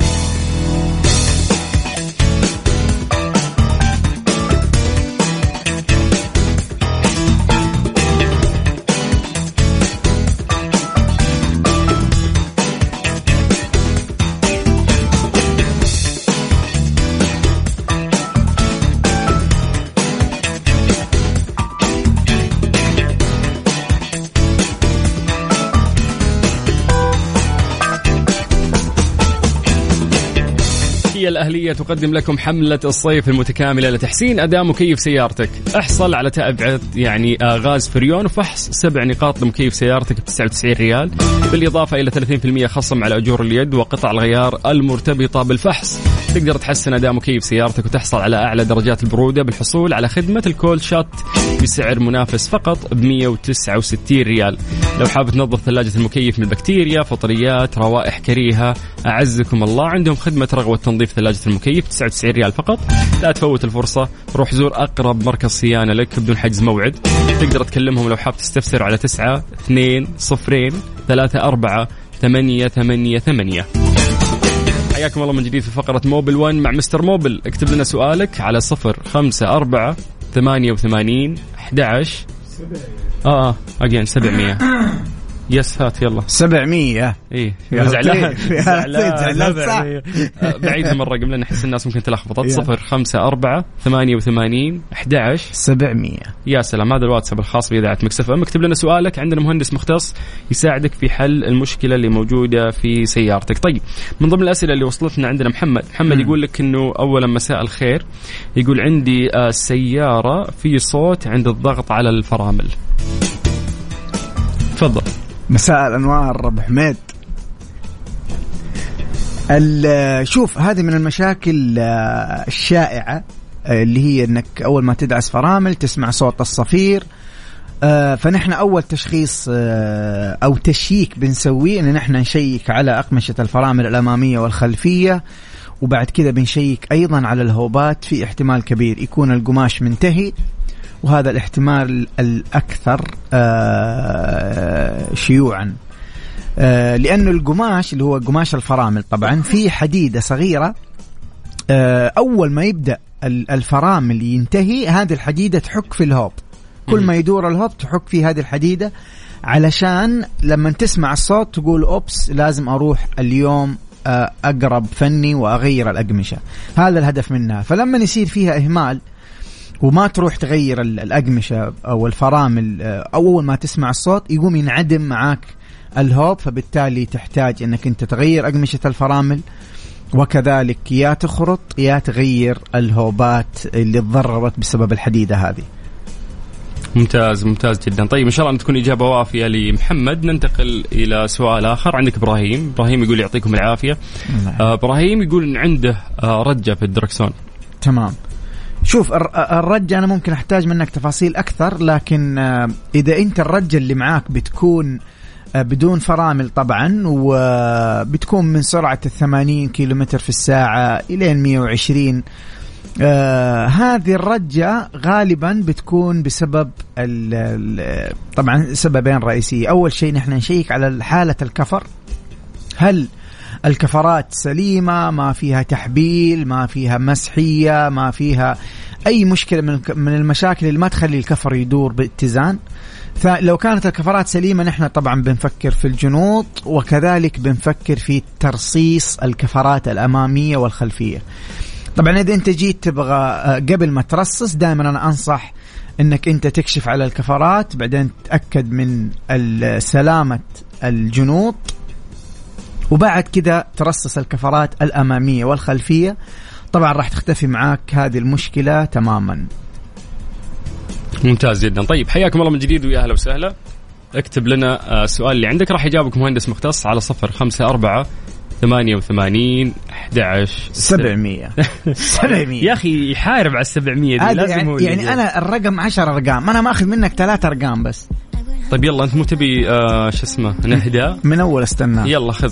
الأهلية تقدم لكم حملة الصيف المتكاملة لتحسين أداء مكيف سيارتك. احصل على تبعة يعني آه، غاز فريون وفحص سبع نقاط لمكيف سيارتك ب 99 ريال. بالإضافة إلى 30% خصم على أجور اليد وقطع الغيار المرتبطة بالفحص. تقدر تحسن أداء مكيف سيارتك وتحصل على أعلى درجات البرودة بالحصول على خدمة الكول شات بسعر منافس فقط ب 169 ريال. لو حاب تنظف ثلاجة المكيف من البكتيريا فطريات روائح كريهة أعزكم الله. عندهم خدمة رغوة تنظيف ثلاجة المكيف 99 ريال فقط. لا تفوت الفرصة روح زور أقرب مركز صيانة لك بدون حجز موعد. تقدر تكلمهم لو حاب تستفسر على 9 2 0 3 4 8 8 8 حياكم الله من جديد في فقرة موبل 1 مع مستر موبل. اكتب لنا سؤالك على صفر خمسة أربعة ثمانية وثمانين أحد عشر آه آه أجين 700 يس هات يلا. 700 إيه. يا زعلان [LAUGHS] يا زعلان زعلان صح. 700. بعيد من الرقم لأن احس الناس ممكن تلخبطت يلا. صفر خمسة أربعة ثمانية وثمانين أحد عشر 700 يا سلام هذا الواتساب الخاص بإذاعة مكسف أم. اكتب لنا سؤالك. عندنا مهندس مختص يساعدك في حل المشكلة اللي موجودة في سيارتك. طيب من ضمن الأسئلة اللي وصلتنا عندنا محمد. محمد. يقول لك أنه أولا مساء الخير. يقول عندي آه، سيارة في صوت عند الضغط على الفرامل. تفضل. مساء الأنوار ابو حميد. شوف هذه من المشاكل آه، الشائعة آه، اللي هي إنك أول ما تدعس فرامل تسمع صوت الصفير. آه، فنحن أول تشخيص أو تشييك بنسويه إن نحن نشيك على أقمشة الفرامل الأمامية والخلفية وبعد كذا بنشيك أيضا على الهوبات في احتمال كبير يكون القماش منتهي. وهذا الاحتمال الأكثر آه، شيوعا. آه، لأنه القماش اللي هو قماش الفرامل طبعا في حديدة صغيرة آه، أول ما يبدأ ال- الفرامل ينتهي هذه الحديدة تحك في الهوب. كل ما يدور الهوب تحك في هذه الحديدة علشان لما تسمع الصوت تقول أوبس لازم أروح اليوم أقرب فني وأغير الأقمشة. هذا الهدف منها. فلما يصير فيها إهمال وما تروح تغير ال- الأقمشة أو الفرامل آه، أول ما تسمع الصوت يقوم ينعدم معاك الهوب فبالتالي تحتاج أنك أنت تغير أقمشة الفرامل وكذلك يا تخرط يا تغير الهوبات اللي تضررت بسبب الحديدة هذه. ممتاز ممتاز جدا. طيب إن شاء الله ان تكون إجابة وافية لمحمد. ننتقل إلى سؤال آخر عندك إبراهيم. إبراهيم يقول يعطيكم العافية. آه، إبراهيم يقول إن عنده آه، رجة في الدركسون. تمام. شوف الر- الرجة أنا ممكن أحتاج منك تفاصيل أكثر لكن آه، إذا أنت الرجة اللي معاك بتكون آه، بدون فرامل طبعا وبتكون من سرعة الثمانين كيلومتر في الساعة إلى 120 آه هذه الرجة غالبا بتكون بسبب طبعا سببين رئيسية. أول شيء نحن نشيك على حالة الكفر. هل الكفرات سليمة ما فيها تحبيل ما فيها مسحية ما فيها أي مشكلة من المشاكل اللي ما تخلي الكفر يدور باتزان. فلو كانت الكفرات سليمة نحن طبعا بنفكر في الجنوط وكذلك بنفكر في ترصيص الكفرات الأمامية والخلفية. طبعا إذا أنت جيت تبغى آه، قبل ما ترصص دائما أنا أنصح إنك أنت تكشف على الكفرات بعدين تأكد من سلامة الجنوط. وبعد كذا ترصص الكفرات الأمامية والخلفية. طبعا راح تختفي معاك هذه المشكلة تماما. ممتاز جدا. طيب حياكم الله من جديد ويا أهلا وسهلا. اكتب لنا آه، السؤال اللي عندك. راح يجاوبك مهندس مختص على صفر خمسة أربعة 88 11 700 700 يا أخي يحارب على ال 700 دي لازم يعني, يعني أنا الرقم 10 أرقام أنا ماخذ منك ثلاث أرقام بس. طيب يلا أنت مو تبي آه شو اسمه نهدى؟ من أول استنى. يلا خذ.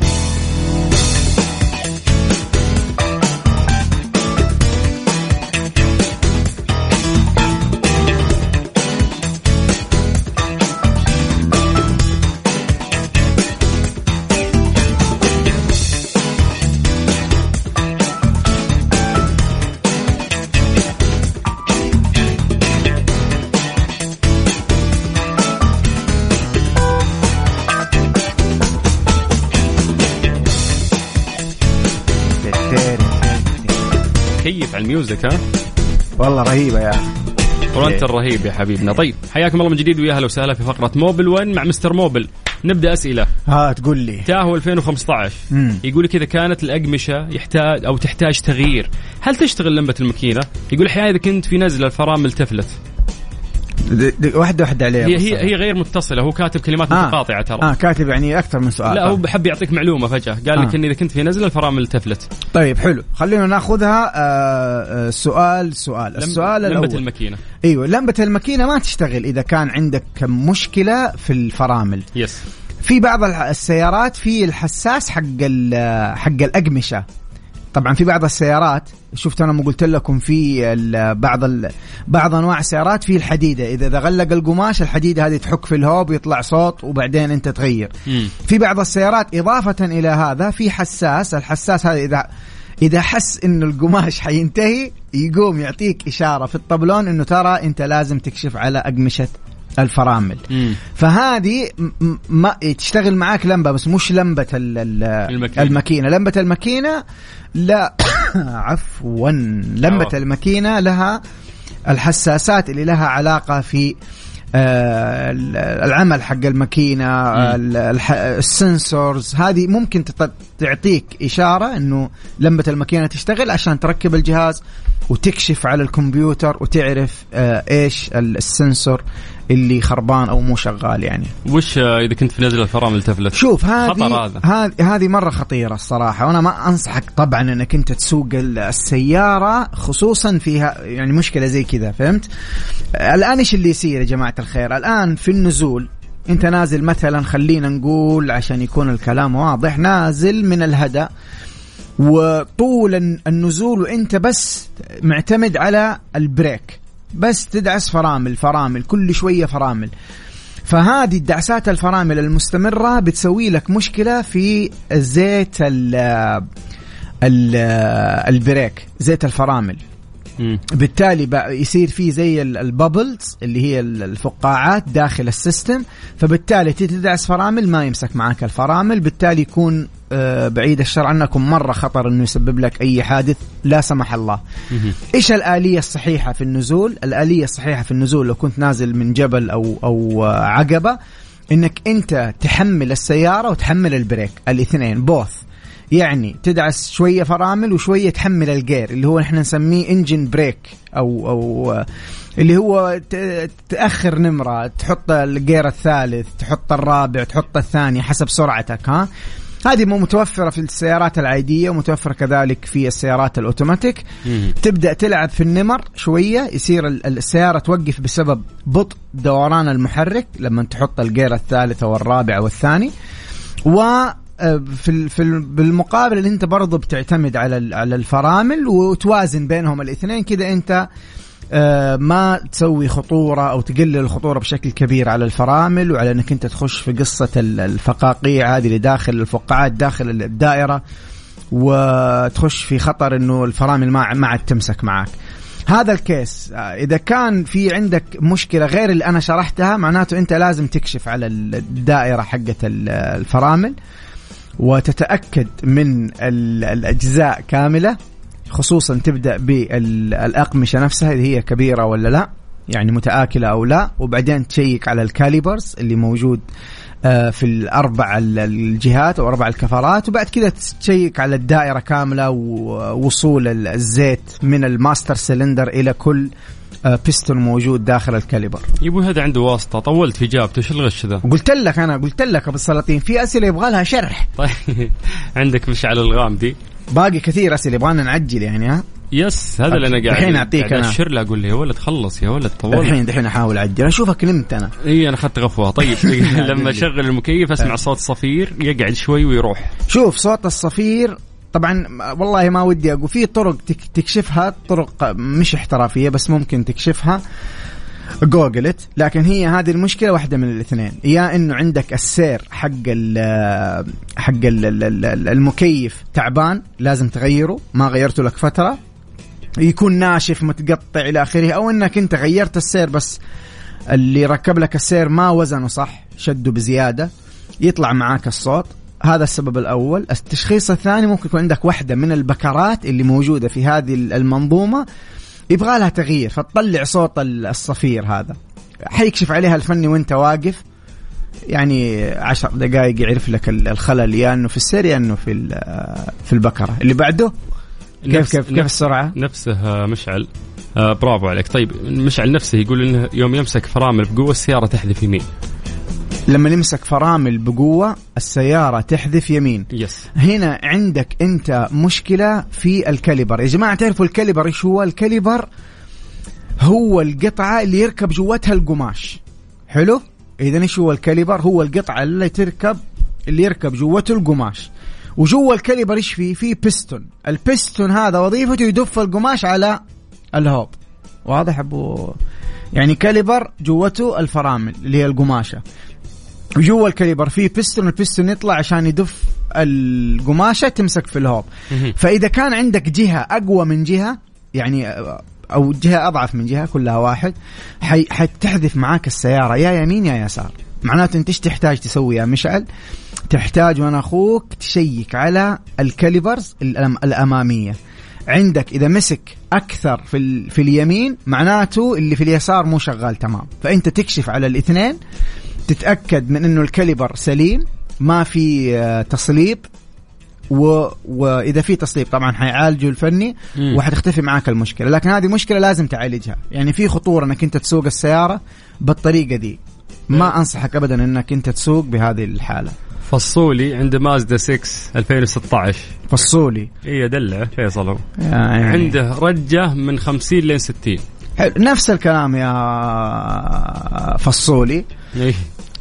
ال music ها؟ والله رهيبة يا أخي. وانت الرهيب يا حبيبنا. طيب حياكم الله من جديد ويا أهلا وسهلا في فقرة Mobil 1 مع Mister Mobil. نبدأ أسئلة. ها تقول لي. Tahoe 2015 مم. يقول لك اذا كانت الأقمشة يحتاج أو تحتاج تغيير. هل تشتغل لمبة الماكينة؟ يقول أحيانا إذا كنت في نزلة الفرامل تفلت. واحدة واحدة عليها هي. هي هي غير متصلة هو كاتب كلمات آه. متقاطعة ترى. آه كاتب يعني أكثر من سؤال. لا هو آه. بحب يعطيك معلومة فجأة. قال لك آه. ان إذا كنت في نزلة الفرامل تفلت طيب حلو. خلينا ناخذها آه آه سؤال سؤال. السؤال لمبة الأول. الماكينة. أيوه لمبة الماكينة ما تشتغل إذا كان عندك مشكلة في الفرامل. يس في بعض السيارات في الحساس حق حق الأقمشة. طبعا في بعض السيارات شفت أنا ما قلت لكم في ال- بعض ال- بعض أنواع السيارات في الحديدة. اذا إذا غلق القماش الحديدة هذه تحك في الهوب ويطلع صوت وبعدين أنت تغير. مم. في بعض السيارات إضافة إلى هذا في حساس. الحساس هذا اذا إذا حس انه القماش حينتهي يقوم يعطيك إشارة في الطبلون إنه ترى أنت لازم تكشف على أقمشة الفرامل مم. فهذه ما تشتغل معاك لمبة بس مش لمبة ال- ال- الماكينة. الماكينة لمبة الماكينة لا [COUGHS] عفوا لمبة عفوا. الماكينة لها الحساسات اللي لها علاقة في آه، ال- العمل حق الماكينة السنسورز هذه ممكن تعطيك إشارة إنه لمبة الماكينة تشتغل عشان تركب الجهاز وتكشف على الكمبيوتر وتعرف آه، إيش ال- السنسور اللي خربان أو مو شغال يعني. وش إذا كنت في نزله الفرامل تفلت؟ شوف هذه. هذه هذه مرة خطيرة الصراحة وأنا ما أنصحك طبعا إنك أنت تسوق ال- السيارة خصوصا فيها يعني مشكلة زي كذا فهمت؟ الآن إيش اللي يصير يا جماعة الخير؟ الآن في النزول أنت نازل مثلا خلينا نقول عشان يكون الكلام واضح نازل من الهدى وطول الن- النزول وأنت بس معتمد على ال brake. بس تدعس فرامل فرامل كل شوية فرامل فهذه الدعسات الفرامل المستمرة بتسوي لك مشكلة في زيت ال ال ال brake زيت الفرامل. بالتالي بقى يصير في زي ال- ال bubbles اللي هي ال- الفقاعات داخل ال system فبالتالي تدعس فرامل ما يمسك معك الفرامل بالتالي يكون آه، بعيد الشر عنكم مرة خطر إنه يسبب لك أي حادث لا سمح الله. إيش الآلية الصحيحة في النزول؟ الآلية الصحيحة في النزول لو كنت نازل من جبل أو أو آه، عقبة إنك أنت تحمل السيارة وتحمل ال brake الاثنين both يعني تدعس شوية فرامل وشوية تحمل الجير اللي هو إحنا نسميه engine brake أو أو اللي هو ت- تأخر نمرة تحط الجير الثالث تحط الرابع تحط الثاني حسب سرعتك ها؟ هذه مو متوفرة في السيارات العادية ومتوفرة كذلك في السيارات الأوتوماتيك. مم. تبدأ تلعب في النمر شوية يصير ال- السيارة توقف بسبب بطء دوران المحرك لما تحط الجير الثالث أو الرابع أو الثاني. و في ال- في ال- بالمقابل اللي أنت برضو بتعتمد على على الفرامل وتوازن بينهم الاثنين كده أنت آه، ما تسوي خطورة أو تقلل الخطورة بشكل كبير على الفرامل وعلى أنك أنت تخش في ال- الفقاقيع هذه اللي داخل الفقاعات داخل الدائرة وتخش في خطر إنه الفرامل ما ما عاد تمسك معك هذا الكيس آه، إذا كان في عندك مشكلة غير اللي أنا شرحتها معناته أنت لازم تكشف على الدائرة حقة ال- الفرامل. وتتأكد من ال- الأجزاء كاملة خصوصا تبدأ بالأقمشة نفسها اللي هي كبيرة ولا لا يعني متآكلة أو لا وبعدين تشيك على ال calipers اللي موجود آه، في الأربع ال- الجهات أو أربع الكفرات وبعد كذا تشيك على الدائرة كاملة ووصول ال- الزيت من ال master cylinder إلى كل بيستون موجود داخل ال caliper. يبوي هذا عنده واسطة. طولت في اجابته إيش الغش ذا؟ قلت لك أنا قلت لك أبو السلاطين في أسئلة يبغى لها شرح. [LAUGHS] طيب. عندك مشعل الغامدي باقي كثير أسئلة يبغانا نعجل يعني ها؟ yes هذا اللي أنا قاعد الحين أعطيك قاعد أنا. أشر له أقول له يا ولد خلص يا ولد طولت الحين الحين أحاول أعجل. أشوفك نمت أنا. إي أنا أخذت غفوة. طيب. [LAUGHS] لما أشغل المكيف أسمع صوت صفير يقعد شوي ويروح. شوف صوت الصفير طبعا والله ما ودي أقول في طرق تك- تكشفها طرق مش احترافية بس ممكن تكشفها. جوجلت لكن هي هذه المشكلة واحدة من الاثنين. يا إنه عندك السير حق ال حق ال ال المكيف تعبان لازم تغيره ما غيرته لك فترة. يكون ناشف متقطع إلى آخره أو إنك أنت غيرت السير بس اللي ركب لك السير ما وزنه صح شده بزيادة يطلع معاك الصوت. هذا السبب الأول. التشخيص الثاني ممكن يكون عندك واحدة من البكرات اللي موجودة في هذه المنظومة. يبغى لها تغيير فتطلع صوت الصفير هذا. حيكشف عليها الفني وانت واقف. يعني عشر دقائق يعرف لك الخلل يا إنه في السير يا إنه في في البكرة. اللي بعده؟ كيف نفس- كيف كيف نفس- السرعة؟ نفسه آه، مشعل. آه برافو عليك. طيب مشعل نفسه يقول إنه يوم يمسك فرامل بقوة السيارة تحذف يمين. لما نمسك فرامل بقوة السيارة تحذف يمين. yes هنا عندك أنت مشكلة في ال caliper. يا جماعة تعرفوا ال caliper إيش هو؟ ال caliper هو القطعة اللي يركب جوتها القماش. حلو؟ اذا إيش هو ال caliper؟ هو القطعة اللي تركب اللي يركب جوته القماش. وجوا ال caliper إيش فيه فيه piston ال piston هذا وظيفته يدف القماش على الهوب. واضح أبو؟ يعني caliper جوته الفرامل اللي هي القماشة. جوا ال caliper فيه piston ال piston يطلع عشان يدف القماشة تمسك في الهوب. فإذا كان عندك جهة أقوى من جهة يعني أو جهة أضعف من جهة كلها واحد حي حتحذف معاك السيارة يا يمين يا يسار. معناته أنت إيش تحتاج تسوي يا مشعل؟ تحتاج وأنا أخوك تشيك على ال calipers الأمامية. عندك إذا مسك أكثر في ال- في اليمين معناته اللي في اليسار مو شغال تمام. فأنت تكشف على الاثنين تتأكد من إنه ال caliper سليم ما في آه، تصليب و... واذا في تصليب طبعا حيعالجه الفني. وحتختفي معك المشكلة. لكن هذه مشكلة لازم تعالجها. يعني في خطورة إنك أنت تسوق السيارة بالطريقة دي. ما أنصحك ابدا إنك أنت تسوق بهذه الحالة. فصولي عنده مازدا 6 2016 فصولي. اي دلع فيصل هو يعني. عنده رجة من 50 لين 60 حلو. نفس الكلام يا فصولي. إيه.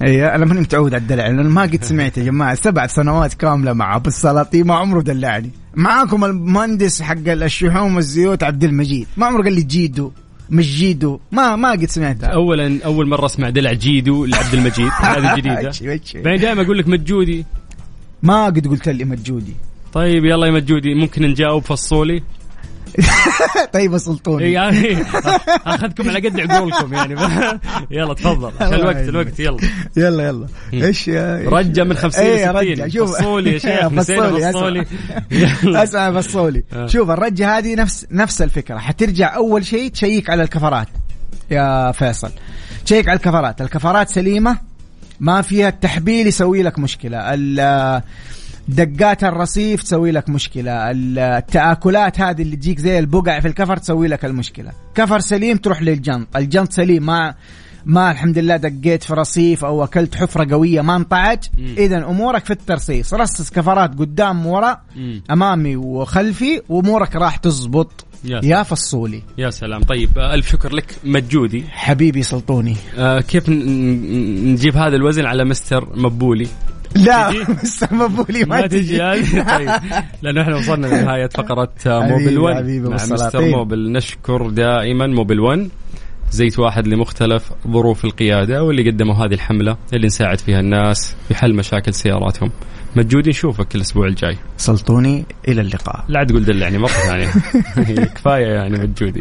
اي أنا ماني متعود على الدلع لأن ما قد سمعت يا جماعة. سبع سنوات كاملة مع أبو السلاطين ما عمره دلعني. معاكم المهندس حق الشحوم والزيوت عبد المجيد. ما عمره قال لي جيدو مش جيدو. ما ما قد سمعتها اولا أول مرة أسمع دلع جيدو لعبد المجيد. [LAUGHS] هذه جديدة. بعدين دائما أقول لك مجودي. ما قد قلت لي مجودي. طيب يلا يا مجودي ممكن نجاوب فصولي؟ [LAUGHS] طيب سلطوني إيه يعني [LAUGHS] أخذكم على قد عقولكم يعني. [LAUGHS] يلا تفضل. عشان الوقت الوقت يلا. يلا يلا. إيش يا رجة من 50 إيه ل رجة. 60 شوف. فصولي يا شيخ. فصولي، فصولي. أسمع فصولي. آه. شوف الرجة هذه نفس نفس الفكرة. حترجع أول شيء تشيك على الكفرات يا فيصل. تشيك على الكفرات. الكفرات سليمة ما فيها التحبيل يسوي لك مشكلة. ال- دقات الرصيف تسوي لك مشكلة. ال- التآكلات هذه اللي تجيك زي البقع في الكفر تسوي لك المشكلة. كفر سليم تروح للجنط الجنط سليم. ما ما الحمد لله دقيت في رصيف أو أكلت حفرة قوية ما انطعج. مم. اذا أمورك في الترصيص رصص كفرات قدام ورا. أمامي وخلفي وأمورك راح تزبط. يا يا فصولي. يا سلام. طيب آه، ألف شكر لك مجودي. حبيبي سلطوني. آه كيف نجيب هذا الوزن على مستر مبولي؟ لا تجي؟ [LAUGHS] مستر مبولي ما تجي. [LAUGHS] طيب. لأنه إحنا وصلنا لنهاية فقرة Mobil [LAUGHS] 1 حبيبي مع مستر بالسلاطين. Mobil نشكر دائما Mobil 1 زيت واحد لمختلف ظروف القيادة واللي قدموا هذه الحملة اللي نساعد فيها الناس في حل مشاكل سياراتهم. مجودي نشوفك الأسبوع الجاي. سلطوني إلى اللقاء. لا تقول دلعني مرة ثانية. كفاية يعني مجودي.